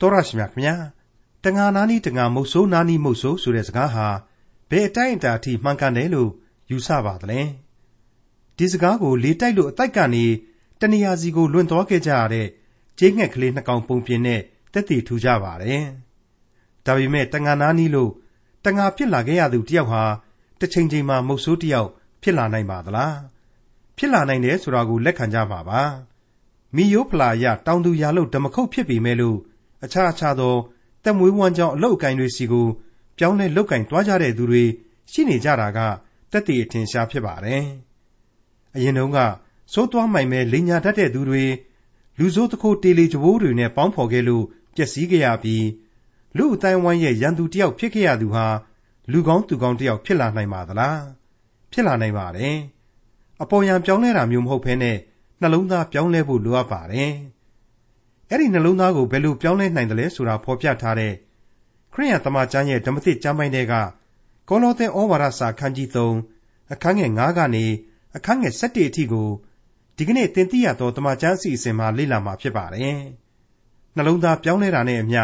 တော်ရရှိမြခင်ဗျာတငါနာနီတငါမုတ်ဆိုးနာနီမုတ်ဆိုးဆိုတဲ့စကားဟာဘယ်အတိုင်းအတာအထိမှန်ကန်တယ်လို့ယူဆပါသလဲဒီစကားကိုလေတိုက်လို့အတိုက်ကနေတနေရာစီကိုလွန်သွားခဲ့ကြရတဲ့ကျင်းငှက်ကလေးနှစ်ကောင်ပုံပြင်နဲ့တက်တည်ထူကြပါတယ်ဒါပေမဲ့တငါနာနီလို့တငါဖြစ်လာခဲ့ရသူတယောက်ဟာတစ်ချိန်ချိန်မှာမုတ်ဆိုးတယောက်ဖြစ်လာနိုင်ပါသလားဖြစ်လာနိုင်တယ်ဆိုတာကိုလက်ခံကြပါပါမိယိုးဖလာရတောင်သူရာလို့ဓမခုတ်ဖြစ်ပေမဲ့လို့ အခြားအခြားသောတက်မွေးဝမ်းကြောင်းအလုတ်အကင်တွေစီကိုပြောင်းလဲလုတ်ကင်သွားကြတဲ့သူတွေရှိနေကြတာကတက်တည်အထင်ရှားဖြစ်ပါတယ်အရင်တုန်းကစိုးသွားမိုင်မဲ့လိညာတတ်တဲ့သူတွေလူဆိုးတခိုးတေလီကြိုးတွေနဲ့ပေါင်းဖော်ခဲ့လို့ပျက်စီးခဲ့ရပြီးလူအတိုင်းဝိုင်းရဲ့ရန်သူတယောက်ဖြစ်ခဲ့ရသူဟာလူကောင်းသူကောင်းတယောက်ဖြစ်လာနိုင်ပါသလားဖြစ်လာနိုင်ပါတယ်အပေါ်ယံပြောင်းလဲတာမျိုးမဟုတ်ဘဲနဲ့နှလုံးသားပြောင်းလဲဖို့လိုအပ်ပါတယ် အဲ့ဒီနှလုံးသားကိုဘယ်လိုပြောင်းလဲနိုင်တယ်လဲဆိုတာဖော်ပြထားတဲ့ခရိယန်တမန်ကျမ်းရဲ့ဓမ္မသစ်ကျမ်းပိုင်းတွေကကောလောသဲဩဝါဒစာခန်းကြီး3အခန်းငယ်9ကနေအခန်းငယ်7အထိကိုဒီကနေ့သင်သိရသောတမန်ကျမ်းအစီအစဉ်မှာလေ့လာမှာဖြစ်ပါတယ်နှလုံးသားပြောင်းလဲတာနဲ့အမျှ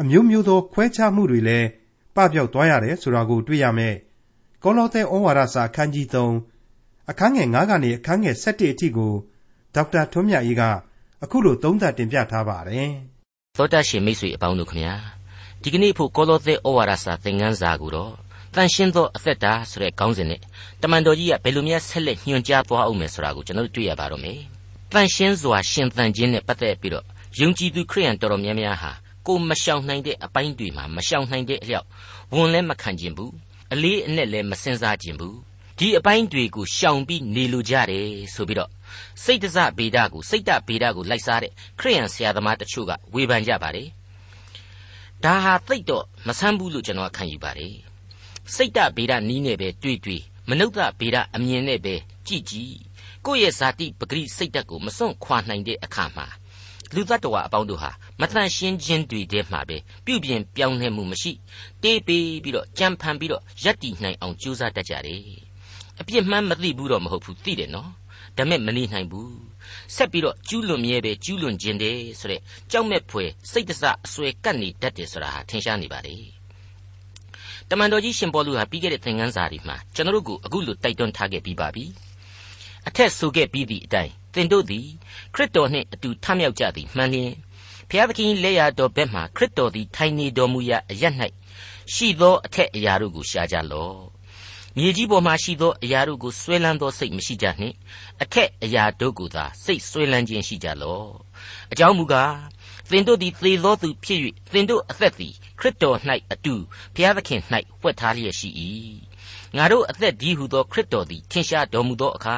အမျိုးမျိုးသောခွဲခြားမှုတွေလည်းပပျောက်သွားရတယ်ဆိုတာကိုတွေ့ရမယ်ကောလောသဲဩဝါဒစာခန်းကြီး3အခန်းငယ်9ကနေအခန်းငယ်7အထိကိုဒေါက်တာထွန်းမြတ်အေးက အခုလိုသုံးသပ်တင်ပြထားပါတယ်။သောတာရှင်မိတ်ဆွေအပေါင်းတို့ခမညာဒီကနေ့ဖို့ကောလောသဲဩဝါဒစာသင်ခန်းစာကိုတော့တန်ရှင်းသောအသက်တာဆိုတဲ့ခေါင်းစဉ်နဲ့တမန်တော်ကြီးကဘယ်လိုများဆက်လက်ညွှန်ကြားသွားအောင်မယ်ဆိုတာကိုကျွန်တော်တို့တွေ့ရပါတော့မယ်။တန်ရှင်းစွာရှင်သန်ခြင်းနဲ့ပတ်သက်ပြီးတော့ယုံကြည်သူခရိယန်တော်တော်များများဟာကိုမရှောင်နိုင်တဲ့အပိုင်းတွေမှာမရှောင်နိုင်တဲ့အလျောက်ဝန်လည်းမခံခြင်းဘူးအလေးအနက်လည်းမစင်စားခြင်းဘူးဒီအပိုင်းတွေကိုရှောင်ပြီးနေလိုကြတယ်ဆိုပြီးတော့ စိတ်တစဗေဒကိုစိတ်တဗေဒကိုလိုက်စားတဲ့ခရိယန်ဆရာသမားတချို့ကဝေဖန်ကြပါတယ်ဒါဟာသိတော့မဆန်းဘူးလို့ကျွန်တော်ခံယူပါတယ်စိတ်တဗေဒနီးနဲ့ပဲတွေ့တွေ့မနုဿဗေဒအမြင်နဲ့ပဲကြည့်ကြည့်ကိုယ့်ရဲ့ဇာတိပဂရိစိတ်တက်ကိုမစွန့်ခွာနိုင်တဲ့အခါမှာလူသတ္တဝါအပေါင်းတို့ဟာမတန်ရှင်းခြင်းတွေတည်းမှာပဲပြုပြင်ပြောင်းလဲမှုမရှိတေးပေးပြီးတော့ကြံဖန်ပြီးတော့ယက်တီနိုင်အောင်ကြိုးစားတတ်ကြတယ်အပြစ်မှန်းမသိဘူးတော့မဟုတ်ဘူးသိတယ်နော် ဒါမဲ့မနေနိုင်ဘူးဆက်ပြီးတော့ကျူးလွန်မြဲပဲကျူးလွန်ခြင်းတယ်ဆိုတဲ့ကြောက်မဲ့ဖွယ်စိတ်တစအစွဲကပ်နေတတ်တယ်ဆိုတာဟာထင်ရှားနေပါလေတမန်တော်ကြီးရှင်ပေါလုဟာပြီးခဲ့တဲ့သင်ခန်းစာတွေမှာကျွန်တော်တို့ကိုအခုလိုတိုက်တွန်းထားခဲ့ပြီးပါပြီအထက်ဆိုခဲ့ပြီးသည့်အတိုင်းသင်တို့သည်ခရစ်တော်နှင့်အတူထမြောက်ကြသည်မှန်လျင်ဖျားသခင်လက်ရတော်ဘက်မှခရစ်တော်သည်ထိုင်နေတော်မူရာအရ၌ရှိသောအထက်အရာတို့ကိုရှားကြလော့ မြေကြီးပေါ်မှာရှိသောအရာတို့ကိုဆွဲလန်းသောစိတ်မရှိကြနှင့်အထက်အရာတို့ကိုသာစိတ်ဆွဲလန်းခြင်းရှိကြလော့အကြောင်းမူကားသင်တို့သည်သေသောသူဖြစ်၍သင်တို့အသက်သည်ခရစ်တော်၌အတူဘုရားသခင်၌ဝှက်ထားလျက်ရှိ၏ငါတို့အသက်ဒီဟုသောခရစ်တော်သည်ထင်ရှားတော်မူသောအခါ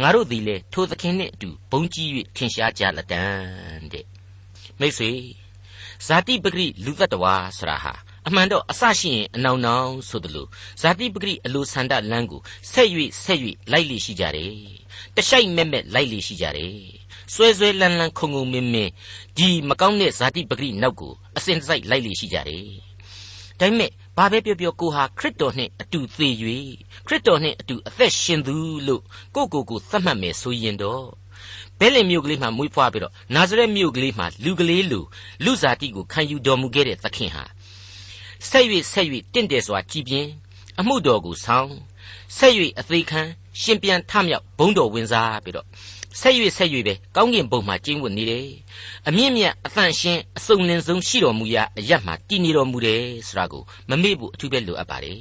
ငါတို့သည်လည်းထိုသခင်နှင့်အတူဘုန်းကြီး၍ထင်ရှားကြလက်တံတဲ့မိတ်ဆွေဇာတိပဂရိလူသက်တော်ဆိုတာဟာ အမှန်တော့အစရှိရင်အနောင်နောင်ဆိုသလိုဇာတိပဂရိအလိုဆန္ဒလမ်းကိုဆက်၍ဆက်၍လိုက်လေရှိကြတယ်တရှိုက်မဲ့မဲ့လိုက်လေရှိကြတယ်ဆွဲဆွဲလန်းလန်းခုံခုံမင်းမင်းဒီမကောင်းတဲ့ဇာတိပဂရိနောက်ကိုအစဉ်တစိုက်လိုက်လေရှိကြတယ်ဒါပေမဲ့ဘာပဲပြောပြောကိုဟာခရစ်တော်နှင့်အတူသေ၍ခရစ်တော်နှင့်အတူအသက်ရှင်သူလို့ကိုကိုကိုသတ်မှတ်မယ်ဆိုရင်တော့ဘဲလင်မြို့ကလေးမှာမွေးဖွားပြီးတော့နာဇရက်မြို့ကလေးမှာလူကလေးလူလူဇာတိကိုခံယူတော်မူခဲ့တဲ့သခင်ဟာ ဆက်၍ဆက်၍တင့်တယ်စွာကြည်ပြင်းအမှုတော်ကိုဆောင်ဆက်၍အသေးခံရှင်ပြန်ထမြောက်ဘုံတော်ဝင်စားပြီးတော့ဆက်၍ဆက်၍ပဲကောင်းကင်ဘုံမှာကျင်းဝတ်နေတယ်အမြင့်မြတ်အသန့်ရှင်းအစုံလင်ဆုံးရှိတော်မူရာအရတ်မှာတည်နေတော်မူတယ်ဆိုတာကိုမမေ့ဖို့အထူးပဲလိုအပ်ပါတယ်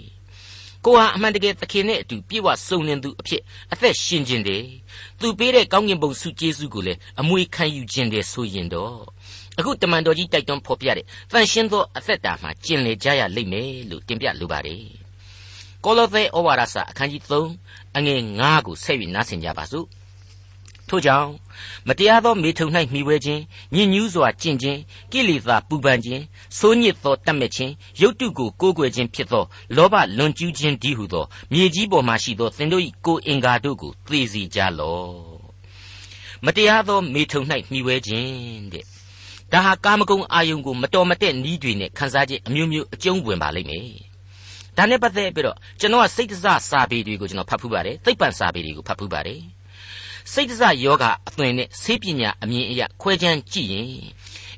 ကိုဟာအမှန်တကယ်သခင်နဲ့အတူပြည့်ဝစုံလင်သူအဖြစ်အသက်ရှင်ခြင်းတယ်သူပေးတဲ့ကောင်းကင်ဘုံဆုကျေးဇူးကိုလည်းအမွေခံယူခြင်းတယ်ဆိုရင်တော့ အခုတမန်တော်ကြီးတိုက်တွန်းဖော်ပြတဲ့တန်ရှင်းသောအသက်တာမှာကျင်လည်ကြရလိမ့်မယ်လို့တင်ပြလိုပါတယ်ကောလောသဲဩဝါဒစာအခန်းကြီး3အငယ်9ကိုဆက်ပြီးနားဆင်ကြပါစို့ထို့ကြောင့်မတရားသောမေထုံ၌မှီဝဲခြင်းညဉ့်ညူးစွာကျင့်ခြင်းကိလေသာပူပန်ခြင်းဆိုးညစ်သောတတ်မဲ့ခြင်းရုပ်တုကိုကိုးကွယ်ခြင်းဖြစ်သောလောဘလွန်ကျူးခြင်းဒီဟုသောမြေကြီးပေါ်မှရှိသောသင်တို့၏ကိုယ်အင်္ဂါတို့ကိုသိစေကြလော့မတရားသောမေထုံ၌မှီဝဲခြင်းတဲ့ ဒါဟာကာမဂုဏ်အာယုံကိုမတော်မတဲ့နီးတွေနဲ့ခန်းစားခြင်းအမျိုးမျိုးအကျုံးဝင်ပါလိမ့်မယ်ဒါနဲ့ပတ်သက်ပြီးတော့ကျွန်တော်ကစိတ်တစစာပေတွေကိုကျွန်တော်ဖတ်ဖူးပါတယ်သိပ္ပံစာပေတွေကိုဖတ်ဖူးပါတယ်စိတ်တစယောဂအသွင်နဲ့ဆေးပညာအမြင်အရခွဲခြမ်းကြည့်ရင်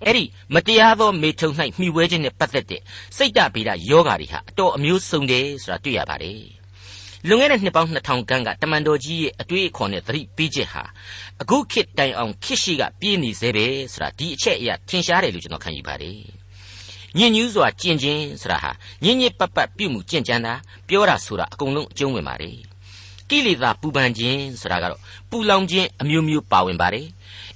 အဲ့ဒီမတရားသောမေထုံ၌မှီဝဲခြင်းနဲ့ပတ်သက်တဲ့စိတ်တဗေဒယောဂါတွေဟာအတော်အမျိုးစုံတယ်ဆိုတာတွေ့ရပါတယ် လွန်ခဲ့တဲ့နှစ်ပေါင်း2000ခန်းကတမန်တော်ကြီးရဲ့အတွေ့အခေါ်နဲ့သတိပေးချက်ဟာအခုခေတ်တိုင်အောင်ခေတ်ရှိကပြည့်နေသေးပဲဆိုတာဒီအချက်အရာထင်ရှားတယ်လို့ကျွန်တော်ခံယူပါတယ်ညင်ညူးစွာကျင့်ခြင်းဆိုတာဟာညင်ညစ်ပတ်ပတ်ပြုမှုကျင့်ကြံတာပြောတာဆိုတာအကုန်လုံးအကျုံးဝင်ပါတယ်ကိလေသာပူပန်ခြင်းဆိုတာကတော့ပူလောင်ခြင်းအမျိုးမျိုးပါဝင်ပါတယ်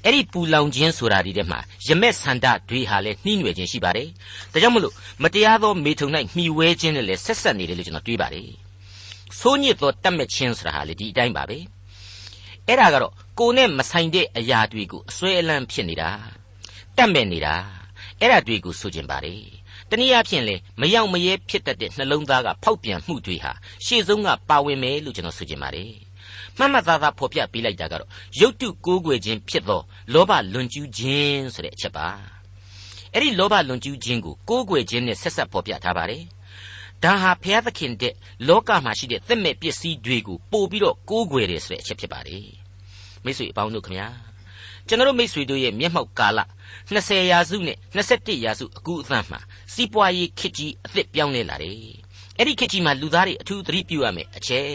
အဲ့ဒီပူလောင်ခြင်းဆိုတာဒီထဲမှာယမက်ဆန္ဒတွေဟာလည်းနှီးနွယ်ခြင်းရှိပါတယ်ဒါကြောင့်မလို့မတရားသောမေထုံ၌မှီဝဲခြင်းနဲ့လည်းဆက်ဆက်နေတယ်လို့ကျွန်တော်တွေးပါတယ် ဆိုးညစ်သောတတ်မဲ့ခြင်းဆိုတာဟာလေဒီအတိုင်းပါပဲအဲ့ဒါကတော့ကိုယ်နဲ့မဆိုင်တဲ့အရာတွေကိုအစွဲအလန့်ဖြစ်နေတာတတ်မဲ့နေတာအဲ့ဒါတွေကိုဆိုကျင်ပါတယ်တနည်းအားဖြင့်လေမရောက်မရဲဖြစ်တတ်တဲ့နှလုံးသားကဖောက်ပြန်မှုတွေဟာရှေ့ဆုံးကပါဝင်မယ်လို့ကျွန်တော်ဆိုချင်ပါတယ်မှတ်မှတ်သားသားဖော်ပြပေးလိုက်တာကတော့ရုပ်တုကိုးကွယ်ခြင်းဖြစ်သောလောဘလွန်ကျူးခြင်းဆိုတဲ့အချက်ပါအဲ့ဒီလောဘလွန်ကျူးခြင်းကိုကိုးကွယ်ခြင်းနဲ့ဆက်ဆက်ဖော်ပြထားပါတယ် ဒါဟာဘုရားသခင်တဲ့လောကမှာရှိတဲ့သက်မဲ့ပစ္စည်းတွေကိုပို့ပြီးတော့ကိုးကွယ်တယ်ဆိုတဲ့အချက်ဖြစ်ပါတယ်မိတ်ဆွေအပေါင်းတို့ခမညာကျွန်တော်မိတ်ဆွေတို့ရဲ့မျက်မှောက်ကာလ20ရာစုနဲ့21ရာစုအကူအသန်းမှာစီးပွားရေးခေတ်ကြီးအသစ်ပြောင်းလဲလာတယ်အဲ့ဒီခေတ်ကြီးမှာလူသားတွေအထူးသတိပြုရမယ်အချက်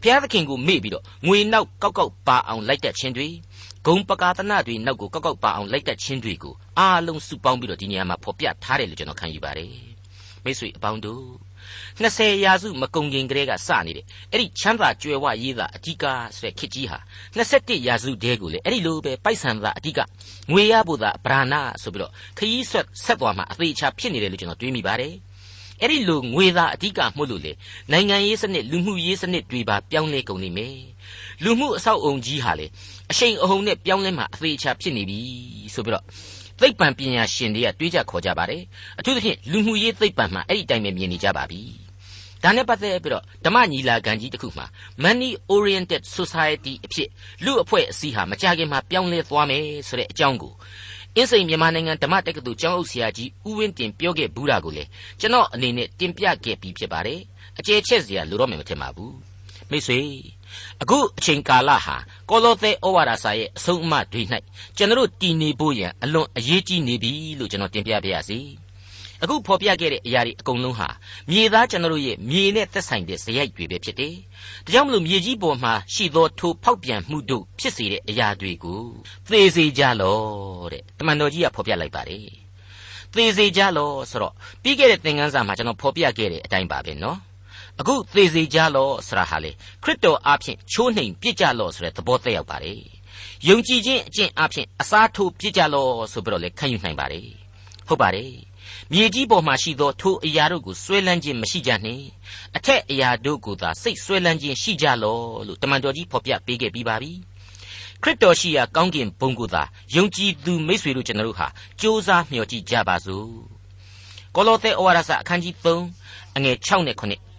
ဘုရားသခင်ကိုမေ့ပြီးတော့ငွေနောက်ကောက်ကောက်ပါအောင်လိုက်တက်ခြင်းတွေဂုံပကာသနာတွေနောက်ကိုကောက်ကောက်ပါအောင်လိုက်တက်ခြင်းတွေကိုအားလုံးစုပေါင်းပြီးတော့ဒီနေရာမှာဖော်ပြထားတယ်လို့ကျွန်တော်ခံယူပါတယ် မိတ်ဆွေအပေါင်းတို့20ရာစုမကုံခင်ကလေးကစနေတဲ့အဲ့ဒီချမ်းသာကြွယ်ဝရေးသာအဓိကဆိုတဲ့ခေတ်ကြီးဟာ21ရာစုတည်းကိုလေအဲ့ဒီလိုပဲပိုက်ဆံသာအဓိကငွေရဖို့သာဗราဏဆိုပြီးတော့ခရီးဆွတ်ဆက်သွားမှာအသေးချာဖြစ်နေတယ်လို့ကျွန်တော်တွေးမိပါတယ်အဲ့ဒီလိုငွေသာအဓိကမှုလို့လေနိုင်ငံရေးစနစ်လူမှုရေးစနစ်တွေပါပြောင်းလဲကုန်နေမယ်လူမှုအဆောက်အုံကြီးဟာလေအရှိန်အဟုန်နဲ့ပြောင်းလဲမှာအသေးချာဖြစ်နေပြီဆိုပြီးတော့ သိပ္ပံပညာရှင်တွေကတွေးကြခေါ်ကြပါတယ်အထူးသဖြင့်လူမှုရေးသိပ္ပံမှာအဲ့ဒီတိုင်းပဲမြင်နေကြပါပြီဒါနဲ့ပတ်သက်ပြီးတော့ဓမ္မညီလာခံကြီးတစ်ခုမှာ money oriented society အဖြစ်လူအဖွဲ့အစည်းဟာမကြခင်မှာပြောင်းလဲသွားမယ်ဆိုတဲ့အကြောင်းကိုအင်းစိန်မြန်မာနိုင်ငံဓမ္မတက္ကသိုလ်ကျောင်းအုပ်ဆရာကြီးဦးဝင်းတင်ပြောခဲ့ဘူးတာကိုလေကျွန်တော်အနေနဲ့တင်ပြခဲ့ပြီးဖြစ်ပါတယ်အကျယ်ချက်စရာလိုတော့မယ်မထင်ပါဘူးမိတ်ဆွေ အခုအချိန်ကာလဟာကောလောသဲဩဝါဒစာရဲ့အဆုံးအမတွေ၌ကျွန်တော်တည်နေဖို့ရန်အလွန်အရေးကြီးနေပြီလို့ကျွန်တော်တင်ပြပါရစေအခုဖော်ပြခဲ့တဲ့အရာတွေအကုန်လုံးဟာမြေသားကျွန်တော်ရဲ့မြေနဲ့သက်ဆိုင်တဲ့ဇယိုက်တွေပဲဖြစ်တယ်။ဒါကြောင့်မလို့မြေကြီးပေါ်မှာရှိသောထိုဖောက်ပြန်မှုတို့ဖြစ်စေတဲ့အရာတွေကိုသေစေကြလောတဲ့။တမန်တော်ကြီးကဖော်ပြလိုက်ပါတယ်။သေစေကြလောဆိုတော့ပြီးခဲ့တဲ့သင်ခန်းစာမှာကျွန်တော်ဖော်ပြခဲ့တဲ့အတိုင်းပါပဲနော်။ အခုသေစေကြလောဆိုတာဟာလေခရစ်တော်အားဖြင့်ချိုးနှိမ်ပြစ်ကြလောဆိုတဲ့သဘောသက်ရောက်ပါတယ်။ယုံကြည်ခြင်းအကျင့်အဖြစ်အစားထိုးပြစ်ကြလောဆိုပြီးတော့လေခံယူနိုင်ပါတယ်။ဟုတ်ပါတယ်။မြေကြီးပေါ်မှာရှိသောထိုအရာတို့ကိုဆွဲလန်းခြင်းမရှိကြနှင့်အထက်အရာတို့ကိုသာစိတ်ဆွဲလန်းခြင်းရှိကြလောလို့တမန်တော်ကြီးဖော်ပြပေးခဲ့ပြီးပါပြီခရစ်တော်ရှိရာကောင်းကင်ဘုံကိုသာယုံကြည်သူမိတ်ဆွေတို့ကျွန်တော်တို့ဟာကြိုးစားမျှော်ကြည့်ကြပါစို့ကောလောသဲဩဝါဒစာအခန်းကြီး3အငယ်6နဲ့9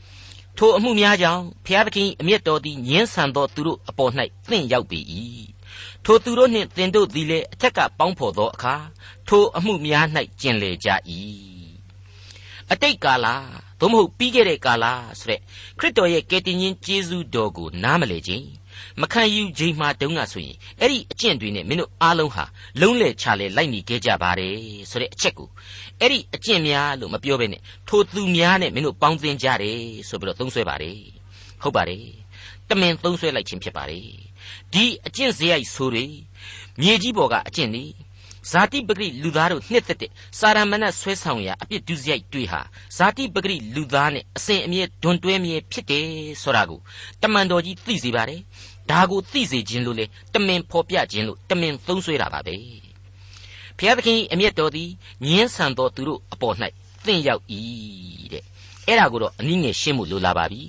ထိုအမှုများကြောင့်ဖျားသခင်အမျက်တော်သည်ညင်းဆန်သောသူတို့အပေါ်၌သင့်ရောက်ပေ၏ထိုသူတို့နှင့်သင်တို့သည်လည်းအထက်ကပေါင်းဖော်သောအခါထိုအမှုများ၌ကျင်လေကြ၏အတိတ်ကာလသို့မဟုတ်ပြီးခဲ့တဲ့ကာလဆိုတဲ့ခရစ်တော်ရဲ့ကယ်တင်ရှင်ယေရှုတော်ကိုနားမလည်ခြင်း မခံယူခြင်းမှတုန်းကဆိုရင်အဲ့ဒီအကျင့်တွေနဲ့မင်းတို့အားလုံးဟာလုံးလေချလေလိုက်နေခဲ့ကြပါတယ်ဆိုတဲ့အချက်ကိုအဲ့ဒီအကျင့်များလို့မပြောဘဲနဲ့ထိုသူများနဲ့မင်းတို့ပေါင်းသင်းကြတယ်ဆိုပြီးတော့သုံးဆွဲပါတယ်ဟုတ်ပါတယ်တမင်သုံးဆွဲလိုက်ခြင်းဖြစ်ပါတယ်ဒီအကျင့်စရိုက်ဆိုတွေမြေကြီးပေါ်ကအကျင့်တွေဇာတိပဂရိလူသားတို့နှစ်သက်တဲ့စာရမဏတ်ဆွဲဆောင်ရာအပြစ်ဒုစရိုက်တွေဟာဇာတိပဂရိလူသားနဲ့အစဉ်အမြဲဒွန်တွဲမြဲဖြစ်တယ်ဆိုတာကိုတမန်တော်ကြီးသိစေပါတယ် ဒါကိုသိစေခြင်းလို့လေတမင်ဖော်ပြခြင်းလို့တမင်သုံးဆွဲတာပါပဲဘုရားသခင်အမျက်တော်သည်ညင်းဆန်သောသူတို့အပေါ်၌သင်ရောက်၏တဲ့အဲ့ဒါကိုတော့အနည်းငယ်ရှင်းဖို့လိုလာပါပြီ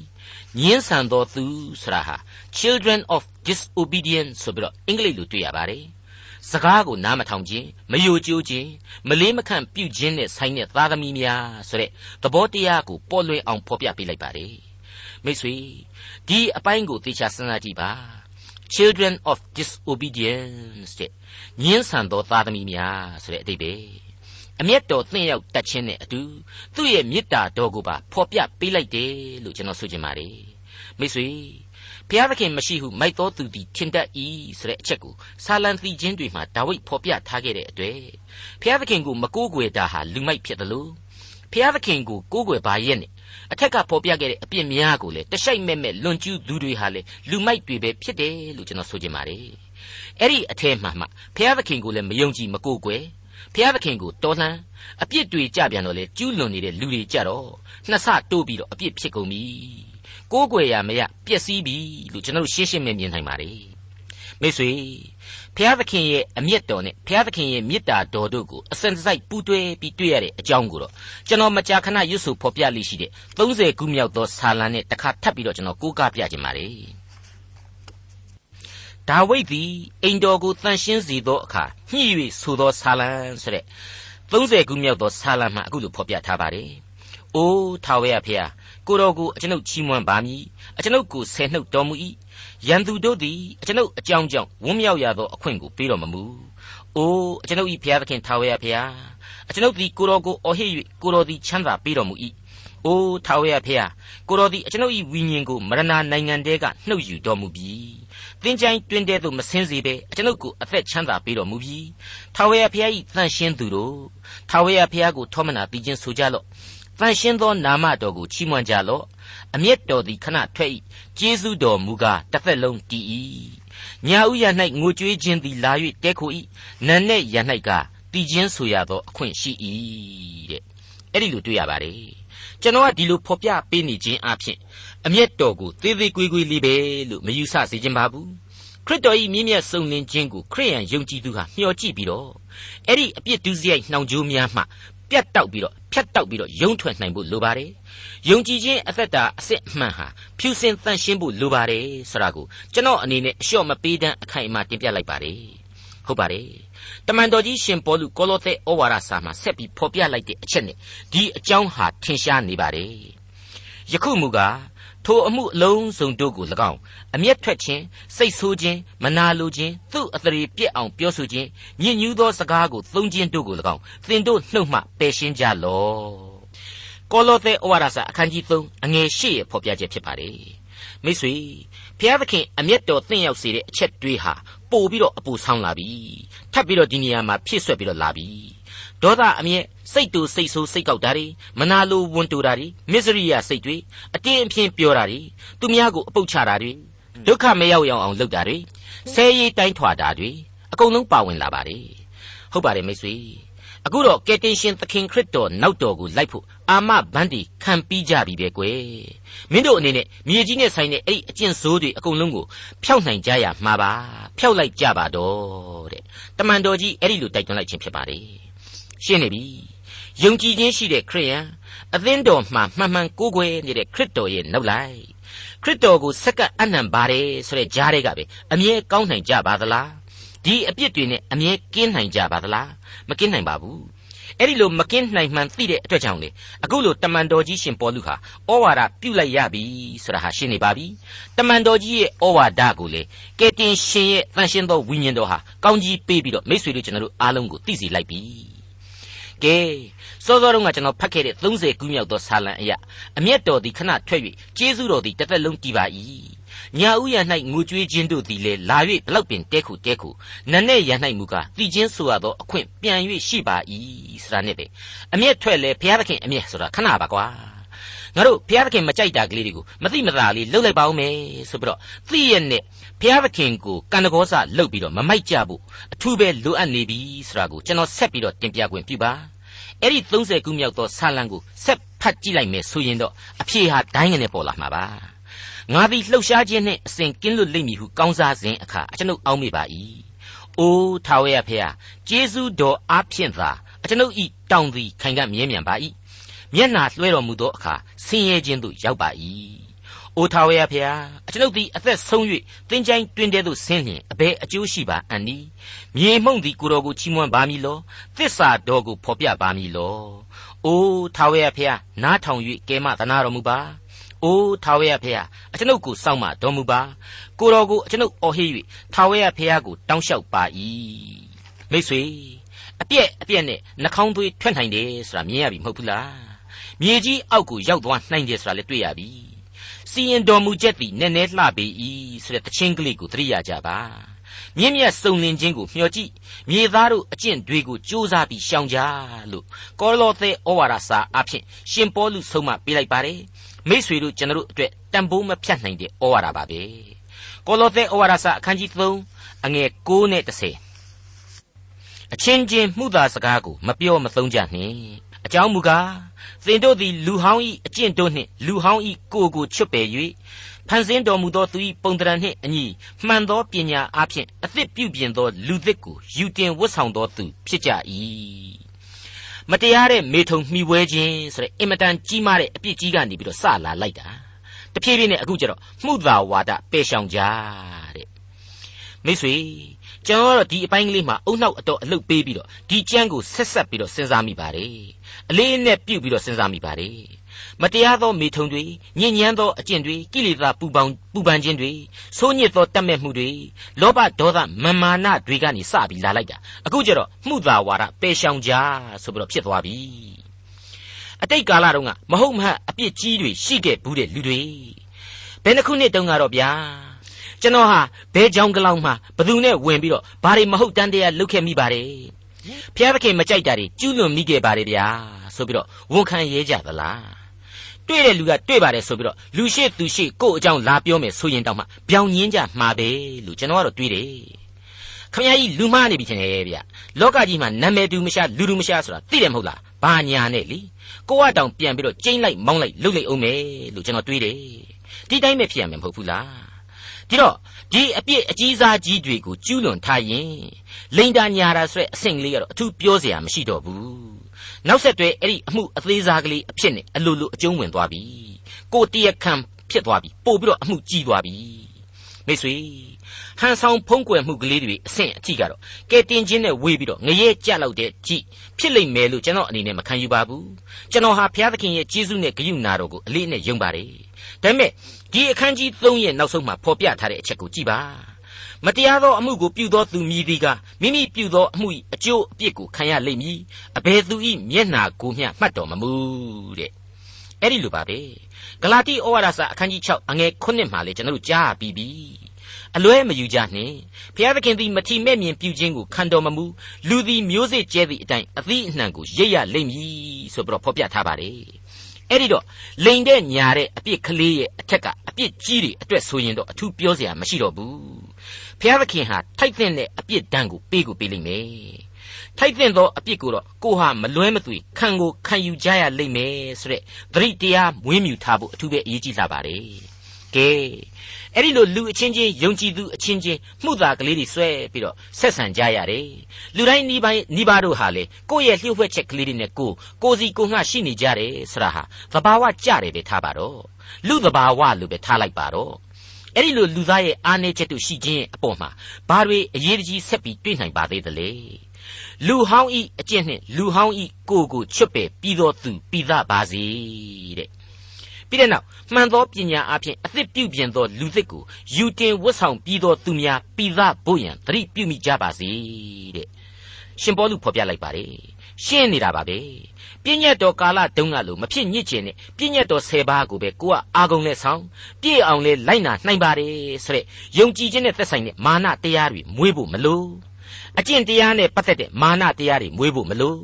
ညင်းဆန်သောသူဆိုတာဟာ children of disobedience ဆိုပြီးတော့အင်္ဂလိပ်လိုတွေ့ရပါတယ်စကားကိုနားမထောင်ခြင်းမယိုကျိုးခြင်းမလေးမခန့်ပြုခြင်းနဲ့ဆိုင်တဲ့သားသမီးများဆိုတဲ့သဘောတရားကိုပေါ်လွင်အောင်ဖော်ပြပေးလိုက်ပါတယ် မိတ်ဆွေဒီအပိုင်းကိုသေချာစဉ်းစားကြည့်ပါ children of disobedience တဲ့ညင်းဆန်သောသားသမီးများဆိုတဲ့အတိတ်ပဲအမျက်တော်သင်ရောက်တတ်ခြင်းနဲ့အတူသူ့ရဲ့မေတ္တာတော်ကိုပါဖော်ပြပေးလိုက်တယ်လို့ကျွန်တော်ဆိုချင်ပါတယ်မိတ်ဆွေဘုရားသခင်မရှိဟုမိုက်တော်သူသည်ထင်တတ်၏ဆိုတဲ့အချက်ကိုဆာလံသီချင်းတွေမှာဒါဝိဒ်ဖော်ပြထားခဲ့တဲ့အတွက်ဘုရားသခင်ကိုမကိုးကွယ်တာဟာလူမိုက်ဖြစ်တယ်လို့ဘုရားသခင်ကိုကိုးကွယ်ပါရဲ့နဲ့ အထက်ကဖော်ပြခဲ့တဲ့အပြစ်များကိုလည်းတရှိုက်မဲ့မဲ့လွန်ကျူးသူတွေဟာလေလူမိုက်တွေပဲဖြစ်တယ်လို့ကျွန်တော်ဆိုချင်ပါတယ်အဲ့ဒီအထဲမှာမှဘုရားသခင်ကိုလည်းမယုံကြည်မကိုးကွယ်ဘုရားသခင်ကိုတော်လှန်အပြစ်တွေကြပြန်တော့လေကျူးလွန်နေတဲ့လူတွေကြတော့နှစ်ဆတိုးပြီးတော့အပြစ်ဖြစ်ကုန်ပြီကိုးကွယ်ရမရပျက်စီးပြီလို့ကျွန်တော်ရှင်းရှင်းမြင်မြင်နိုင်ပါတယ်မိတ်ဆွေ ဘုရားသခင်ရဲ့အမျက်တော်နဲ့ဘုရားသခင်ရဲ့မေတ္တာတော်တို့ကိုအစင်တစိုက်ပူးတွဲပြီးတွေ့ရတဲ့အကြောင်းကိုတော့ကျွန်တော်မကြာခဏရွတ်ဆိုဖော်ပြလိရှိတဲ့30ခုမြောက်သောဆာလံနဲ့တစ်ခါထပ်ပြီးတော့ကျွန်တော်ကိုးကားပြခြင်းပါတယ်ဒါဝိဒ်သည်အိမ်တော်ကိုတန်ရှင်းစေသောအခါညှိ၍ဆိုသောဆာလံဆိုတဲ့30ခုမြောက်သောဆာလံမှာအခုလိုဖော်ပြထားပါတယ်။အိုးထာဝရဖေဟာကိုတော်ကိုအကျွန်ုပ်ချီးမွမ်းပါမည်အကျွန်ုပ်ကိုဆယ်နှုတ်တော်မူ၏ ရန်သူတို့သည်အကျွန်ုပ်အကြောင်းကြောင့်ဝန်းမြောက်ရသောအခွင့်ကိုပေးတော်မမူ။အိုးအကျွန်ုပ်၏ဘုရားသခင်ထာဝရဖေဟာအကျွန်ုပ်သည်ကိုတော်ကိုအော်ဟစ်၍ကိုတော်သည်ချမ်းသာပေးတော်မူ၏။အိုးထာဝရဖေဟာကိုတော်သည်အကျွန်ုပ်၏ဝိညာဉ်ကိုမရဏနိုင်ငံတဲကနှုတ်ယူတော်မူပြီ။သင်ချိုင်းတွင်တဲ့သို့မဆင်းစေဘဲအကျွန်ုပ်ကိုအသက်ချမ်းသာပေးတော်မူပြီ။ထာဝရဘုရား၏တန်ရှင်းသူတို့ထာဝရဘုရားကိုထောမနာပြီးခြင်းဆိုကြလော့။တန်ရှင်းသောနာမတော်ကိုချီးမွမ်းကြလော့။ အမျက်တော်သည်ခဏထွက်၏။ကျေးဇူးတော်မူကားတစ်သက်လုံးတည်၏။ညာဥရ၌ငိုကြွေးခြင်းသည်လာ၍တဲခို၏။နံနဲ့ရ၌ကတည်ခြင်းဆိုရသောအခွင့်ရှိ၏တဲ့။အဲ့ဒီလိုတွေ့ရပါတယ်။ကျွန်တော်ကဒီလိုဖော်ပြပေးနေခြင်းအပြင်အမျက်တော်ကိုသေးသေးကွေးကွေးလေးပဲလို့မယူဆစေခြင်းပါဘူးခရစ်တော်၏မြင့်မြတ်စုံလင်ခြင်းကိုခရိယန်ယုံကြည်သူဟာမျှော်ကြည့်ပြီးတော့အဲ့ဒီအပြစ်ဒုစရိုက်နှောင်ကြိုးများမှ ပြတ်တောက်ပြီးတော့ဖြတ်တောက်ပြီးတော့ယုံထွက်နိုင်ဖို့လိုပါတယ်ယုံကြည်ခြင်းအသက်တာအစစ်အမှန်ဟာဖြူစင်တန့်ရှင်းဖို့လိုပါတယ်ဆိုတာကိုကျွန်တော်အနေနဲ့အလျှော့မပေးတမ်းအခိုင်အမာတင်ပြလိုက်ပါတယ်ဟုတ်ပါတယ်တမန်တော်ကြီးရှင်ပေါလုကောလောသဲဩဝါဒစာမှာဆက်ပြီးဖော်ပြလိုက်တဲ့အချက်နဲ့ဒီအကြောင်းဟာထင်ရှားနေပါတယ်ယခုမူကား ထိုအမှုအလုံးစုံတို့ကို၎င်းအမျက်ထွက်ခြင်းစိတ်ဆိုးခြင်းမနာလိုခြင်းသူ့အသရေပြက်အောင်ပြောဆိုခြင်းညစ်ညူးသောစကားကိုသုံးခြင်းတို့ကို၎င်းသင်တို့နှုတ်မှပယ်ရှင်းကြလော့ကောလောသဲဩဝါဒစာအခန်းကြီး3အငယ်8ရဲ့ဖော်ပြချက်ဖြစ်ပါတယ်မိတ်ဆွေဘုရားသခင်အမျက်တော်သင့်ရောက်စေတဲ့အချက်တွေးဟာပို့ပြီးတော့အပူဆောင်းလာပြီထပ်ပြီးတော့ဒီနေရာမှာဖြည့်ဆွက်ပြီးတော့လာပြီ ဒေါသအမျက်စိတ်တူစိတ်ဆိုးစိတ်ကောက်တာတွေမနာလိုဝန်တူတာတွေမစ္စရိယစိတ်တွေအတင်းအဖျင်းပြောတာတွေသူများကိုအပုတ်ချတာတွေဒုက္ခမရောက်ရောက်အောင်လုပ်တာတွေဆဲရီတိုင်းထွာတာတွေအကုန်လုံးပါဝင်လာပါတယ်ဟုတ်ပါတယ်မိတ်ဆွေအခုတော့ကယ်တင်ရှင်သခင်ခရစ်တော်နောက်တော်ကိုလိုက်ဖို့အာမဘန်းတီခံပြီးကြပြီပဲကွယ်မင်းတို့အနေနဲ့မြေကြီးနဲ့ဆိုင်တဲ့အဲ့ဒီအကျင့်ဆိုးတွေအကုန်လုံးကိုဖျောက်နိုင်ကြရမှာပါဖျောက်လိုက်ကြပါတော့တဲ့တမန်တော်ကြီးအဲ့ဒီလိုတိုက်တွန်းလိုက်ခြင်းဖြစ်ပါတယ် ရှင်းနေပြီယုံကြည်ခြင်းရှိတဲ့ခရိယန်အသင်းတော်မှာမှန်မှန်ကိုးကွယ်နေတဲ့ခရစ်တော်ရဲ့နောက်လိုက်ခရစ်တော်ကိုစက္ကအနံပါတယ်ဆိုတဲ့ကြားတွေကပဲအမြဲကောင်းနိုင်ကြပါသလားဒီအပြစ်တွေနဲ့အမြဲကင်းနိုင်ကြပါသလားမကင်းနိုင်ပါဘူးအဲ့ဒီလိုမကင်းနိုင်မှန်သိတဲ့အတွက်ကြောင့်လေအခုလိုတမန်တော်ကြီးရှင်ပေါလုဟာဩဝါဒပြုတ်လိုက်ရပြီဆိုတာဟာရှင်းနေပါပြီတမန်တော်ကြီးရဲ့ဩဝါဒကိုလေကဲတင်ရှင်ရဲ့တန်ရှင်းသောဝိညာဉ်တော်ဟာကောင်းကြီးပေးပြီးတော့မိတ်ဆွေတို့ကျွန်တော်တို့အားလုံးကိုသိစေလိုက်ပြီ ကဲစောစောတုန်းကကျွန်တော်ဖတ်ခဲ့တဲ့30ခုမြောက်သောဆာလံအရာအမျက်တော်သည်ခဏထွက်၍ကျေးဇူးတော်သည်တစ်သက်လုံးတည်ပါ၏ညာဥယျာ၌ငိုကြွေးခြင်းတို့သည်လည်းလာ၍ဘလောက်ပင်တဲခုတဲခုနနဲ့ရ၌မူကားတည်ခြင်းဆိုရသောအခွင့်ပြန်၍ရှိပါ၏ဆိုတာနဲ့ပဲအမျက်ထွက်လေဘုရားသခင်အမျက်ဆိုတာခဏပါကွာငါတို့ဘုရားသခင်မကြိုက်တာကလေးတွေကိုမသိမသာလေးလှုပ်လိုက်ပါဦးမယ်ဆိုပြီးတော့သိရနဲ့ဘုရားသခင်ကိုကံတကောစလှုပ်ပြီးတော့မမိုက်ကြဘူးအထူးပဲလိုအပ်နေပြီဆိုတာကိုကျွန်တော်ဆက်ပြီးတော့တင်ပြခွင့်ပြုပါ အဲ့ဒီ30ခုမြောက်သောဆာလံကိုဆက်ဖတ်ကြည့်လိုက်မယ်ဆိုရင်တော့အဖြေဟာဒိုင်းငနဲ့ပေါ်လာမှာပါငါသည်လှုပ်ရှားခြင်းနှင့်အစဉ်ကင်းလွတ်လိမ့်မည်ဟုကောင်းစားစဉ်အခါအကျွန်ုပ်အောက်မေ့ပါ၏အိုးထာဝရဖေဟာကျေးဇူးတော်အားဖြင့်သာအကျွန်ုပ်ဤတောင်းသည်ခိုင်ကမြဲမြံပါ၏မျက်နာလွှဲတော်မူသောအခါဆင်းရဲခြင်းသို့ရောက်ပါ၏ အိုထာဝရဖေဟာအကျွန်ုပ်သည်အသက်ဆုံး၍သင်ချိုင်းတွင်တဲ့သို့ဆင်းလျင်အဘယ်အကျိုးရှိပါအန်နီမြေမှုန့်သည်ကိုတော်ကိုချီးမွမ်းပါမည်လောသစ္စာတော်ကိုဖော်ပြပါမည်လောအိုထာဝရဖေဟာနားထောင်၍ကဲမသနာတော်မူပါအိုးထာဝရဖေဟာအကျွန်ုပ်ကိုစောင့်မတော်မူပါကိုတော်ကိုအကျွန်ုပ်အော်ဟစ်၍ထာဝရဖေဟာကိုတောင်းလျှောက်ပါ၏မိတ်ဆွေအပြက်အပြက်နဲ့နှာခေါင်းသွေးထွက်နိုင်တယ်ဆိုတာမြင်ရပြီမဟုတ်ဘူးလားမြေကြီးအောက်ကိုရောက်သွားနိုင်တယ်ဆိုတာလည်းတွေ့ရပြီ စ စီရင်တော်မူချက်သည်နည်းနည်းလှပေ၏ဆိုတဲ့တခြင်းကလေးကိုသတိရကြပါမြင့်မြတ်စုံလင်ခြင်းကိုမျှော်ကြည့်မြေသားတို့အကျင့်တွေကိုစ조사ပြီးရှောင်ကြလို့ကောလောသဲဩဝါဒစာအဖြစ်ရှင်ပေါလုဆုံးမပေးလိုက်ပါတယ်မိษွေတို့ကျွန်တော်တို့အတွက်တန်ဖိုးမဖြတ်နိုင်တဲ့ဩဝါဒပါပဲကောလောသဲဩဝါဒစာအခန်းကြီး3အငယ်9နဲ့10အချင်းချင်းမှုသာစကားကိုမပြောမသုံးကြနှင့် အကြောင်းမူကားသင်တို့သည်လူဟောင်း၏အကျင့်တို့နှင့်လူဟောင်း၏ကိုယ်ကိုချွတ်ပယ်၍ဖန်ဆင်းတော်မူသောသူ၏ပုံတရံနှင့်အညီမှန်သောပညာအဖျင်အသစ်ပြုပြင်သောလူသစ်ကိုယူတင်ဝတ်ဆောင်သောသူဖြစ်ကြ၏မတရားတဲ့မေထုံမှီဝဲခြင်းဆိုတဲ့အင်မတန်ကြီးမားတဲ့အပြစ်ကြီးကနေပြီးတော့စလာလိုက်တာတဖြည်းဖြည်းနဲ့အခုကျတော့မှုသာဝါဒပယ်ရှောင်ကြတဲ့မိတ်ဆွေကျွန်တော်တို့ဒီအပိုင်းကလေးမှာအုံနောက်အတော့အလုတ်ပေးပြီးတော့ဒီကြမ်းကိုဆက်ဆက်ပြီးတော့စဉ်းစားမိပါတယ် အလေးနဲ့ပြုတ်ပြီးတော့စဉ်းစားမိပါတယ်မတရားသောမေထုံတွေညဉ့်ညမ်းသောအကျင့်တွေကိလေသာပူပေါင်းပူပန်ခြင်းတွေဆိုးညစ်သောတတ်မဲ့မှုတွေလောဘဒေါသမမာနတွေကနေစပြီးလာလိုက်တာအခုကျတော့မှုသာဝါဒပယ်ရှောင်ကြဆိုပြီးတော့ဖြစ်သွားပြီအတိတ်ကာလတုန်းကမဟုတ်မဟအပြစ်ကြီးတွေရှိခဲ့ဘူးတဲ့လူတွေဘယ်နှခုနှစ်တုန်းကတော့ဗျာကျွန်တော်ဟာဘဲကြောင်ကလောင်မှဘသူနဲ့ဝင်ပြီးတော့ဘာတွေမဟုတ်တန်းတရားလုပ်ခဲ့မိပါတယ် ဖျားသခင်မကြိုက်တာတွေကျူးလွန်မိခဲ့ပါတယ်ဗျာဆိုပြီးတော့ဝန်ခံရဲကြသလားတွေ့တဲ့လူကတွေ့ပါတယ်ဆိုပြီးတော့လူရှိသူရှိကို့အကြောင်းလာပြောမယ်ဆိုရင်တောင်မှပြောင်းညင်းကြမှာပဲလို့ကျွန်တော်ကတော့တွေးတယ်ခမကြီးလူမားနေပြီထင်တယ်ဗျလောကကြီးမှာနာမည်တူမရှာလူတူမရှာဆိုတာသိတယ်မဟုတ်လားဘာညာနဲ့လीကိုကတောင်ပြန်ပြီးတော့ကျိမ့်လိုက်မောင်းလိုက်လှုပ်လိုက်အောင်မယ်လို့ကျွန်တော်တွေးတယ်ဒီတိုင်းပဲဖြစ်ရမယ်မဟုတ်ဘူးလားဒီတော့ ဒီအပြစ်အကြီးစားကြီးတွေကိုကျူးလွန်ထားရင်လိန်တာညာတာဆိုတဲ့အဆင့်ကလေးကတော့အထူးပြောစရာမရှိတော့ဘူးနောက်ဆက်တွဲအဲ့ဒီအမှုအသေးစားကလေးအဖြစ်နဲ့အလိုလိုအကျုံးဝင်သွားပြီကိုတရခံဖြစ်သွားပြီပို့ပြီးတော့အမှုကြီးသွားပြီမိတ်ဆွေဟန်ဆောင်ဖုံးကွယ်မှုကလေးတွေအဆင့်အကြည့်ကတော့ကဲတင်ချင်းနဲ့ဝေးပြီးတော့ငရဲကြလောက်တဲ့ကြည့်ဖြစ်လိမ့်မယ်လို့ကျွန်တော်အနေနဲ့မခံယူပါဘူးကျွန်တော်ဟာဘုရားသခင်ရဲ့ကျေးဇူးနဲ့ဂရုဏာတော်ကိုအလေးနဲ့ယုံပါတယ် ဒါပေမဲ့ဒီအခန်းကြီး3ရဲ့နောက်ဆုံးမှာဖော်ပြထားတဲ့အချက်ကိုကြည့်ပါမတရားသောအမှုကိုပြုသောသူမည်သည်ကမိမိပြုသောအမှု၏အကျိုးအပြစ်ကိုခံရလိမ့်မည်အဘယ်သူ၏မျက်နာကိုမျှမှတ်တော်မမူတဲ့အဲ့ဒီလိုပါပဲဂလာတိဩဝါဒစာအခန်းကြီး6အငယ်9မှာလေကျွန်တော်တို့ကြားပြီးပြီအလွဲမယူကြနှင့်ဘုရားသခင်သည်မထီမဲ့မြင်ပြုခြင်းကိုခံတော်မမူလူသည်မျိုးစေ့ကျဲသည့်အတိုင်းအသီးအနှံကိုရိပ်ရလိမ့်မည်ဆိုပြီးတော့ဖော်ပြထားပါတယ် အဲ့ဒီတော့လိန်တဲ့ညာတဲ့အပြစ်ကလေးရဲ့အထက်ကအပြစ်ကြီးတွေအတွက်ဆိုရင်တော့အထူးပြောစရာမရှိတော့ဘူးဘုရားသခင်ဟာထိုက်တဲ့အပြစ်ဒဏ်ကိုပေးကိုပေးလိမ့်မယ်ထိုက်တဲ့သောအပြစ်ကိုတော့ကိုဟာမလွဲမသွေခံကိုခံယူကြရလိမ့်မယ်ဆိုတဲ့သတိတရားမွေးမြူထားဖို့အထူးပဲအရေးကြီးလာပါတယ်ကဲ အဲ့ဒီလိုလူအချင်းချင်းယုံကြည်သူအချင်းချင်းမှုသာကလေးတွေဆွဲပြီးတော့ဆက်ဆံကြရတယ်လူတိုင်းဤပိုင်းဤပါတို့ဟာလေကိုယ့်ရဲ့လျှို့ဝှက်ချက်ကလေးတွေနဲ့ကိုကိုစီကိုငှရှိနေကြတယ်ဆိုတာဟာသဘာဝကြတယ်ပဲထားပါတော့လူသဘာဝလို့ပဲထားလိုက်ပါတော့အဲ့ဒီလိုလူသားရဲ့အားနည်းချက်တို့ရှိခြင်းအပေါ်မှာဘာတွေအရေးကြီးဆက်ပြီးတွေ့နိုင်ပါသေးသလဲလူဟောင်းဤအကျင့်နှင့်လူဟောင်းဤကိုကိုချွတ်ပယ်ပြီးသောသူပြီးသားပါစေတဲ့ ပြီးတဲ့နောက်မှန်သောပညာအပြင်အသစ်ပြုပြင်သောလူသစ်ကိုယူတင်ဝတ်ဆောင်ပြီးသောသူများပြီးသားဖို့ရန်သတိပြုမိကြပါစေတဲ့ရှင်ပေါလုဖော်ပြလိုက်ပါတယ်ရှင်းနေတာပါပဲပြည့်ညတ်တော်ကာလတုန်းကလို့မဖြစ်ညစ်ချင်နဲ့ပြည့်ညတ်တော်၁၀ပါးကိုပဲကိုကအာကုံနဲ့ဆောင်ပြည့်အောင်လဲလိုက်နာနိုင်ပါတယ်ဆိုတဲ့ယုံကြည်ခြင်းနဲ့သက်ဆိုင်တဲ့မာနတရားတွေမွေးဖို့မလို့ အကျင့်တရားနဲ့ပတ်သက်တဲ့မာနတရားတွေမွေးဖို့မလို့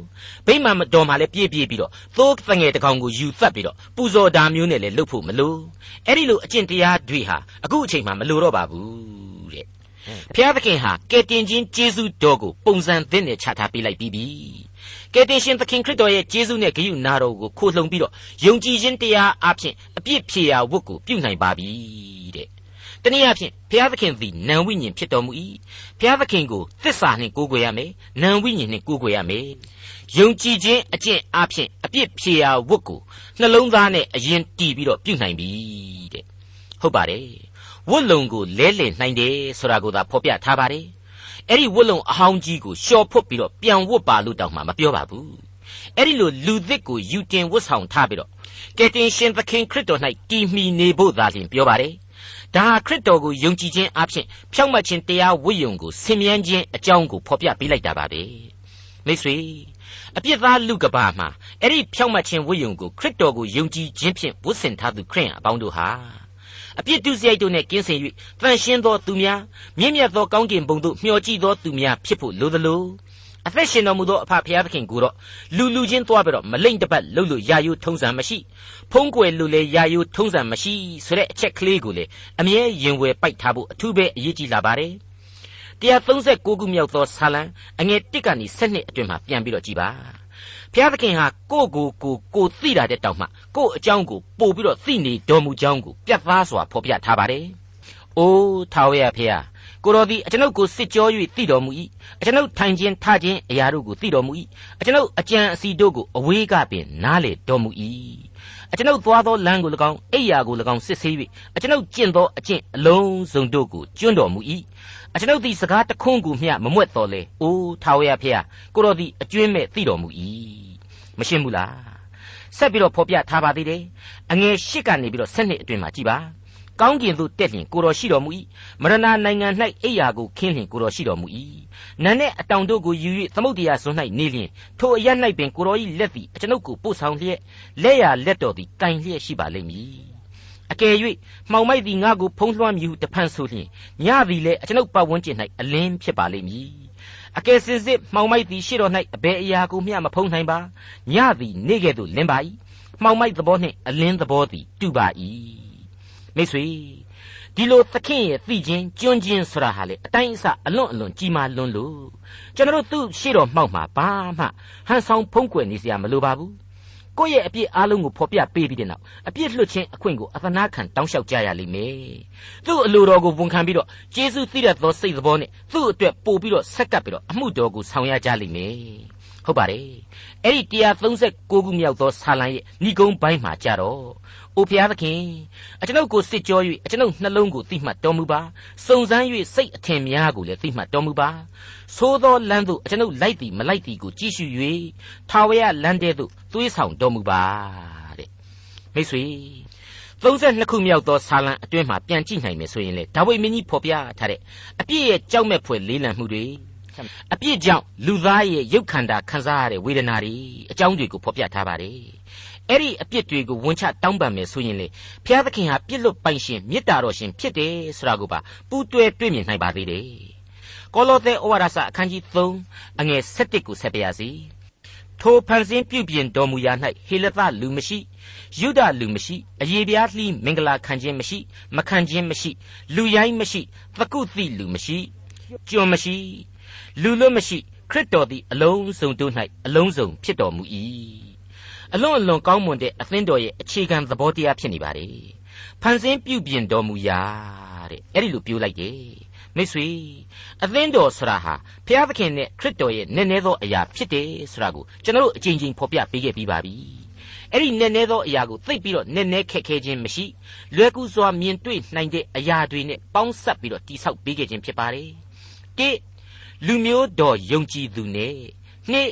ဗိမာန်တော်မှာလည်းပြည့်ပြည့်ပြီးတော့သိုးတငယ်တကောင်ကိုယူသတ်ပြီးတော့ပူဇော်တာမျိုးနဲ့လည်းလုပ်ဖို့မလို့အဲ့ဒီလိုအကျင့်တရားတွေဟာအခုအချိန်မှမလိုတော့ပါဘူးတဲ့ဖျားသခင်ဟာကယ်တင်ခြင်းကျေးဇူးတော်ကိုပုံစံသစ်နဲ့ချထားပေးလိုက်ပြီးပြီကယ်တင်ရှင်သခင်ခရစ်တော်ရဲ့ကျေးဇူးနဲ့ဂရုဏာတော်ကိုခိုလှုံပြီးတော့ယုံကြည်ခြင်းတရားအဖြစ်အပြစ်ဖြေရာဝတ်ကိုပြုနိုင်ပါပြီတဲ့ တနည်းအားဖြင့်ဘုရားသခင်သည်နံဝိညာဉ်ဖြစ်တော်မူ၏ဘုရားသခင်ကိုသစ္စာနှင့်ကိုးကွယ်ရမယ်နံဝိညာဉ်နှင့်ကိုးကွယ်ရမယ်ယုံကြည်ခြင်းအကျင့်အဖြစ်အပြစ်ဖြေရာဝတ်ကိုနှလုံးသားနဲ့အရင်တည်ပြီးတော့ပြုနိုင်ပြီတဲ့ဟုတ်ပါတယ်ဝတ်လုံကိုလဲလှယ်နိုင်တယ်ဆိုတာကိုသာဖော်ပြထားပါတယ်အဲ့ဒီဝတ်လုံအဟောင်းကြီးကိုလျှော်ဖွတ်ပြီးတော့ပြန်ဝတ်ပါလို့တောင်မှမပြောပါဘူးအဲ့ဒီလိုလူသစ်ကိုယူတင်ဝတ်ဆောင်ထားပြီးတော့ကယ်တင်ရှင်သခင်ခရစ်တော်၌တည်မီနေဖို့သာလျှင်ပြောပါတယ် ဒါဟာခရစ်တော်ကိုယုံကြည်ခြင်းအပြင်ဖြောင့်မတ်ခြင်းတရားဝိယုံကိုဆင်မြန်းခြင်းအကြောင်းကိုဖော်ပြပေးလိုက်တာပါပဲမိတ်ဆွေအပြစ်သားလူကဘာမှာအဲ့ဒီဖြောင့်မတ်ခြင်းဝိယုံကိုခရစ်တော်ကိုယုံကြည်ခြင်းဖြင့်ဝတ်ဆင်ထားသူခရိယံအပေါင်းတို့ဟာအပြစ်ဒုစရိုက်တို့နှင့်ကင်းစင်၍တန်ရှင်းသောသူများမြင့်မြတ်သောကောင်းကင်ဘုံသို့မျှော်ကြည့်သောသူများဖြစ်ဖို့လိုသလို အသက်ရှင်တော်မူသောအဖဖျားသခင်ကိုတော့လူလူချင်းသွားပြီးတော့မလိမ့်တပတ်လှုပ်လို့ယာယိုထုံးစံမရှိဖုံးကွယ်လို့လေယာယိုထုံးစံမရှိဆိုတဲ့အချက်ကလေးကိုလေအမြဲရင်ဝယ်ပိုက်ထားဖို့အထူးပဲအရေးကြီးလာပါတယ်136ခုမြောက်သောဆာလံအငယ်1ကနေ7အတွင်မှာပြန်ပြီးတော့ကြည်ပါဘုရားသခင်ဟာကိုကိုကိုကိုသိတာတဲ့တောင်မှကိုအကြောင်းကိုပို့ပြီးတော့သိနေတော်မူကြောင်းကိုပြတ်သားစွာဖော်ပြထားပါတယ်။အိုးထာဝရဘုရား ကိုတော်သည်အကျွန်ုပ်ကိုစစ်ကြော၍သိတော်မူ၏အကျွန်ုပ်ထိုင်ခြင်းထခြင်းအရာတို့ကိုသိတော်မူ၏အကျွန်ုပ်အကြံအစီတို့ကိုအဝေးကပင်နားလေတော်မူ၏အကျွန်ုပ်သွားသောလမ်းကို၎င်းအိယာကို၎င်းစစ်ဆေး၍အကျွန်ုပ်ကျင့်သောအကျင့်အလုံးစုံတို့ကိုကျွန်းတော်မူ၏အကျွန်ုပ်သည်စကားတခွန်းကိုမျှမမွက်တော်လေအိုးထာဝရဘုရားကိုတော်သည်အကျွင်းမဲ့သိတော်မူ၏မရှင်းဘူးလားဆက်ပြီးတော့ဖော်ပြထားပါသေးတယ်အငယ်၈ကနေပြီးတော့၁၂အတွင်မှာကြည်ပါ ကောင်းကင်သို့တက်လျင်ကိုတော်ရှိတော်မူ၏မရဏနိုင်ငံ၌အိယာကိုခင်းလျင်ကိုတော်ရှိတော်မူ၏နန်းနှင့်အတောင်တို့ကိုယူ၍သမုတ်တရားစွန်း၌နေလျင်ထိုအရ၌ပင်ကိုတော်၏လက်သည်အကျွန်ုပ်ကိုပို့ဆောင်လျက်လက်ရလက်တော်သည်တိုင်လျက်ရှိပါလိမ့်မည်အကယ်၍မှောင်မိုက်သည်ငါကိုဖုံးလွှမ်းမြူတဖန်ဆိုလျင်ညသည်လည်းအကျွန်ုပ်ပတ်ဝန်းကျင်၌အလင်းဖြစ်ပါလိမ့်မည်အကယ်စင်စစ်မှောင်မိုက်သည်ရှေ့တော်၌အဘယ်အရာကိုမျှမဖုံးနိုင်ပါညသည်နေကဲ့သို့လင်းပါ၏မှောင်မိုက်သဘောနှင့်အလင်းသဘောသည်တူပါ၏ မိတ်ဆွေဒီလိုသခင်ရဲ့သိခြင်းကျွန်းခြင်းဆိုတာဟာလေအတိုင်းအဆအလွန်အလွန်ကြီးမားလွန်းလို့ကျွန်တော်တို့သူ့ရှေ့တော်မှောက်မှာဘာမှဟန်ဆောင်ဖုံးကွယ်နေစရာမလိုပါဘူးကိုယ့်ရဲ့အပြစ်အလုံးကိုဖော်ပြပေးပြီးတဲ့နောက်အပြစ်လွတ်ခြင်းအခွင့်ကိုအသနာခံတောင်းလျှောက်ကြရလိမ့်မယ်သူ့အလိုတော်ကိုဝန်ခံပြီးတော့ယေရှုသိတဲ့သောစိတ်သဘောနဲ့သူ့အတွက်ပို့ပြီးတော့ဆက်ကပ်ပြီးတော့အမှုတော်ကိုဆောင်ရကြလိမ့်မယ် ဟုတ်ပါတယ်အဲ့ဒီ136ခုမြောက်သောဆာလံရဲ့ဏိဂုံးပိုင်းမှာကြတော့အိုဖျားသခင်အကျွန်ုပ်ကိုစစ်ကြော၍အကျွန်ုပ်နှလုံးကိုသိမှတ်တော်မူပါစုံစမ်း၍စိတ်အထင်များကိုလည်းသိမှတ်တော်မူပါသို့သောလမ်းသို့အကျွန်ုပ်လိုက်သည်မလိုက်သည်ကိုကြည့်ရှု၍ထာဝရလမ်းတဲသို့သွေးဆောင်တော်မူပါတဲ့မိတ်ဆွေ32ခုမြောက်သောဆာလံအတွင်းမှာပြန်ကြည့်နိုင်မယ်ဆိုရင်လေဒါဝိမင်းကြီးဖော်ပြထားတဲ့အပြည့်ရဲ့ကြောက်မဲ့ဖွယ်လေးလံမှုတွေ အပြစ်ကြောင့်လူသားရဲ့ရုပ်ခန္ဓာခံစားရတဲ့ဝေဒနာတွေအကြောင်းတွေကိုဖော်ပြထားပါတယ်အဲ့ဒီအပြစ်တွေကိုဝန်ချတောင်းပန်မယ်ဆိုရင်လေဘုရားသခင်ဟာပြစ်လွတ်ပိုင်ရှင်မေတ္တာတော်ရှင်ဖြစ်တယ်ဆိုတာကိုပါပူးတွဲတွေ့မြင်နိုင်ပါသေးတယ်ကောလောသဲဩဝါဒစာအခန်းကြီး3အငယ်7ကိုဆက်ပြရစီထိုဖန်ဆင်းပြုပြင်တော်မူရာ၌ဟေလသလူမရှိယုဒလူမရှိအယေပြားလှီးမင်္ဂလာခံခြင်းမရှိ မခံခြင်းမရှိ လူရိုင်းမရှိသကုသိလူမရှိကျွန်မရှိ လူလွတ်မရှိခရစ်တော်သည်အလုံးစုံတို့၌အလုံးစုံဖြစ်တော်မူ၏အလွန်အလွန်ကောင်းမွန်တဲ့အသင်းတော်ရဲ့အခြေခံသဘောတရားဖြစ်နေပါလေဖန်ဆင်းပြုပြင်တော်မူရာတဲ့အဲ့ဒီလိုပြောလိုက်တယ်မိတ်ဆွေအသင်းတော်ဆိုတာဟာဘုရားသခင်နဲ့ခရစ်တော်ရဲ့နည်းနည်းသောအရာဖြစ်တယ်ဆိုတာကိုကျွန်တော်တို့အကြိမ်ကြိမ်ဖော်ပြပေးခဲ့ပြီးပါပြီအဲ့ဒီနည်းနည်းသောအရာကိုသိပြီးတော့နည်းနည်းခက်ခဲခြင်းမရှိလွယ်ကူစွာမြင်တွေ့နိုင်တဲ့အရာတွေနဲ့ပေါင်းစပ်ပြီးတော့တိဆောက်ပေးခဲ့ခြင်းဖြစ်ပါတယ်တိ လူမျိုးတော်ယုံကြည်သူနဲ့နှစ်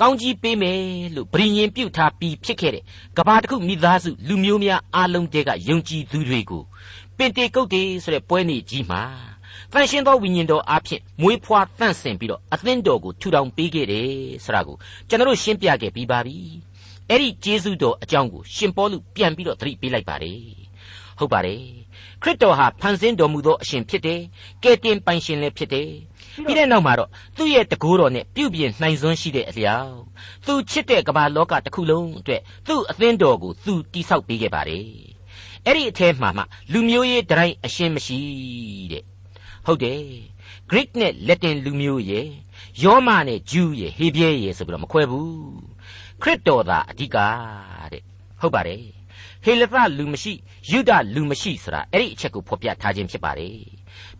ကောင်းကြီးပေးမယ်လို့ဗြိညင်ပြုတ်ထားပြီးဖြစ်ခဲ့တဲ့ကဘာတစ်ခုမိသားစုလူမျိုးများအားလုံးတည်းကယုံကြည်သူတွေကိုပင်တေကုတ်တေဆိုတဲ့ပွဲနေ့ကြီးမှာတန်ရှင်းသောဝိညာဉ်တော်အားဖြင့်မွေးဖွားတန့်စင်ပြီးတော့အသင်းတော်ကိုထူထောင်ပေးခဲ့တယ်ဆိုတာကိုကျွန်တော်ရှင်းပြခဲ့ပြီးပါပြီအဲ့ဒီကျေးဇူးတော်အကြောင်းကိုရှင်ပေါလုပြန်ပြီးတော့သတိပေးလိုက်ပါတယ်ဟုတ်ပါတယ်ခရစ်တော်ဟာဖန်ဆင်းတော်မူသောအရှင်ဖြစ်တယ်ကယ်တင်ပိုင်ရှင်လည်းဖြစ်တယ် ပြီးတဲ့နောက်မှာတော့သူ့ရဲ့တကိုးတော်နဲ့ပြုပြင်နိုင်စွမ်းရှိတဲ့အလျောက်သူချစ်တဲ့ကမ္ဘာလောကတစ်ခုလုံးအတွက်သူ့အသင်းတော်ကိုသူတိဆောက်ပေးခဲ့ပါတယ်အဲ့ဒီအထဲမှာမှလူမျိုးရေးတရိုင်းအရှင်းမရှိတဲ့ဟုတ်တယ် Greek နဲ့ Latin လူမျိုးရဲ့ယောမနဲ့ Jew ရဲ့ဟေဘရဲရဲ့ဆိုပြီးတော့မခွဲဘူးခရစ်တော်သာအဓိကတဲ့ဟုတ်ပါတယ်ဟေလသလူမရှိယုဒလူမရှိဆိုတာအဲ့ဒီအချက်ကိုဖော်ပြထားခြင်းဖြစ်ပါတယ်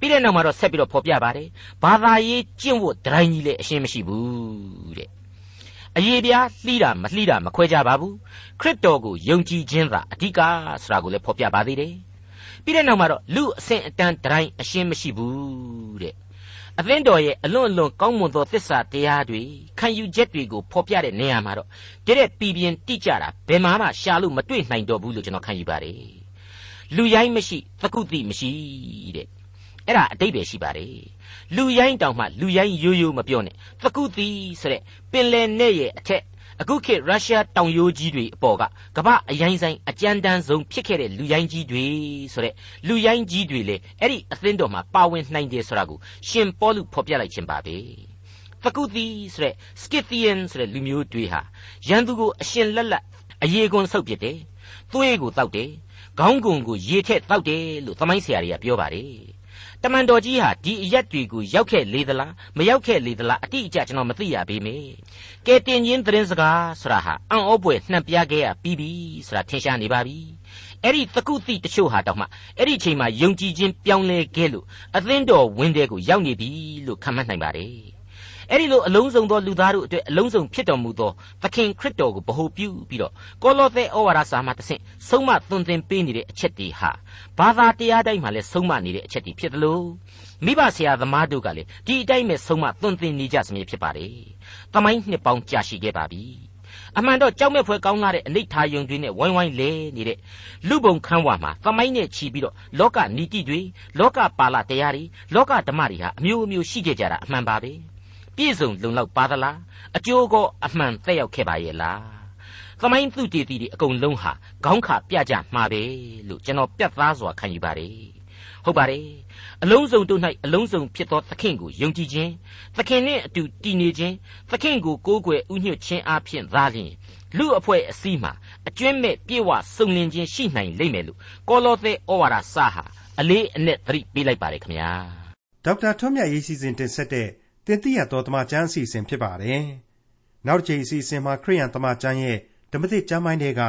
ပြီးတဲ့နောက်မှာတော့ဆက်ပြီးတော့ဖော်ပြပါတယ်ဘာသာရေးကျင့်ဝတ်ဒတိုင်းကြီးလည်းအရှင်းမရှိဘူးတဲ့အရေးပြားလှီးတာမလှီးတာမခွဲကြပါဘူးခရစ်တော်ကိုယုံကြည်ခြင်းသာအဓိကဆိုတာကိုလည်းဖော်ပြပါသေးတယ်ပြီးတဲ့နောက်မှာတော့လူအဆင့်အတန်းဒတိုင်းအရှင်းမရှိဘူးတဲ့အသင်းတော်ရဲ့အလွန်အလွန်ကောင်းမွန်သောသစ္စာတရားတွေခံယူချက်တွေကိုဖော်ပြတဲ့နေရာမှာတော့တရက်ပြည်ပြင်းတိကျတာဘယ်မှမှရှာလို့မတွေ့နိုင်တော့ဘူးလို့ကျွန်တော်ခံယူပါတယ်လူရိုင်းမရှိသကုတိမရှိတဲ့ အဲ့ဒါအတိတ်ပဲရှိပါတယ်လူရိုင်းတောင်မှလူရိုင်းရိုးရိုးမပြောနဲ့သကုတိဆိုတဲ့ပင်လယ်နဲ့ရဲ့အထက်အခုခေတ်ရုရှားတောင်ရိုးကြီးတွေအပေါ်ကကမ္ဘာအရင်ဆိုင်အကြမ်းတမ်းဆုံးဖြစ်ခဲ့တဲ့လူရိုင်းကြီးတွေဆိုတဲ့လူရိုင်းကြီးတွေလေအဲ့ဒီအသင်းတော်မှာပါဝင်နိုင်တယ်ဆိုတာကိုရှင်ပေါလုဖော်ပြလိုက်ခြင်းပါပဲသကုသီဆိုတဲ့ Scythian ဆိုတဲ့လူမျိုးတွေဟာရန်သူကိုအရှင်လက်လက်အယေကွန်ဆုပ်ပစ်တယ်သွေးကိုတောက်တယ်ခေါင်းကုံကိုရေထက်တောက်တယ်လို့သမိုင်းဆရာတွေကပြောပါတယ် တမန်တော်ကြီးဟာဒီအရက်တွေကိုရောက်ခဲ့လေသလားမရောက်ခဲ့လေသလားအတိအကျကျွန်တော်မသိရပေမေကဲတင်ချင်းသတင်းစကားဆိုတာဟာအံ့ဩပွေနှံ့ပြခဲ့ရပြီးပြီဆိုတာထင်ရှားနေပါပြီအဲ့ဒီတကုတိတချို့ဟာတောင်မှအဲ့ဒီချိန်မှာယုံကြည်ခြင်းပြောင်းလဲခဲ့လို့အသင်းတော်ဝင်းတဲ့ကိုရောက်နေပြီလို့ခန့်မှန်းနိုင်ပါတယ် အဲ့ဒီလိုအလုံးစုံသောလူသားတို့အတွက်အလုံးစုံဖြစ်တော်မူသောသခင်ခရစ်တော်ကိုဗဟုပြုပြီးတော့ကောလောသဲဩဝါဒစာမှာတဆင့်ဆုံးမသွန်သင်ပေးနေတဲ့အချက်တွေဟာဘာသာတရားတိုင်းမှာလည်းဆုံးမနေတဲ့အချက်တွေဖြစ်သလိုမိဘဆရာသမားတို့ကလည်းဒီအတိုင်းပဲဆုံးမသွန်သင်နေကြစမြဲဖြစ်ပါတယ်။တမိုင်းနှစ်ပေါင်းကြာရှိခဲ့ပါပြီ။အမှန်တော့ကြောက်မဲ့ဖွယ်ကောင်းလာတဲ့အနိဋ္ဌာယုံတွေနဲ့ဝိုင်းဝိုင်းလဲနေတဲ့လူပုံခန်းဝါမှာသမိုင်းနဲ့ချီပြီးတော့လောကနီတိတွေလောကပါဠတရားတွေလောကဓမ္မတွေဟာအမျိုးအမျိုးရှိခဲ့ကြတာအမှန်ပါပဲ။ ပြည့်စုံလုံလောက်ပါသလားအကျိုးကောအမှန်သက်ရောက်ခဲ့ပါရဲ့လားသမိုင်းသူတည်တည်အကုန်လုံးဟာခေါင်းခါပြကြမှာပဲလို့ကျွန်တော်ပြတ်သားစွာခံယူပါတယ်ဟုတ်ပါတယ်အလုံးစုံတို့၌အလုံးစုံဖြစ်သောသခင်ကိုယုံကြည်ခြင်းသခင်နှင့်အတူတည်နေခြင်းသခင်ကိုကိုးကွယ်ဥညွတ်ခြင်းအပြင်သာလျှင်လူအဖွဲ့အစည်းမှာအကျွင့်မဲ့ပြေဝစုံလင်ခြင်းရှိနိုင်လိမ့်မယ်လို့ကောလောသဲဩဝါဒစာဟာအလေးအနက်သတိပေးလိုက်ပါတယ်ခင်ဗျာဒေါက်တာထွန်းမြတ်ရေးစီစဉ်တင်ဆက်တဲ့ တင်ပြရတော်တမချန်းအစီအစဉ်ဖြစ်ပါတယ်။နောက်တစ်ချိန်အစီအစဉ်မှာခရိယန်တမချန်းရဲ့ဓမ္မသစ်ကျမ်းပိုင်းတွေက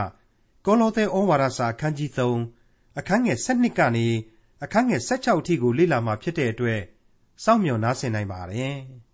ကောလောသဲဩဝါဒစာအခန်းကြီး3အခန်းငယ်7ကနေအခန်းငယ်16အထိကိုလေ့လာမှဖြစ်တဲ့အတွက်စောင့်မျှော်နားဆင်နိုင်ပါတယ်။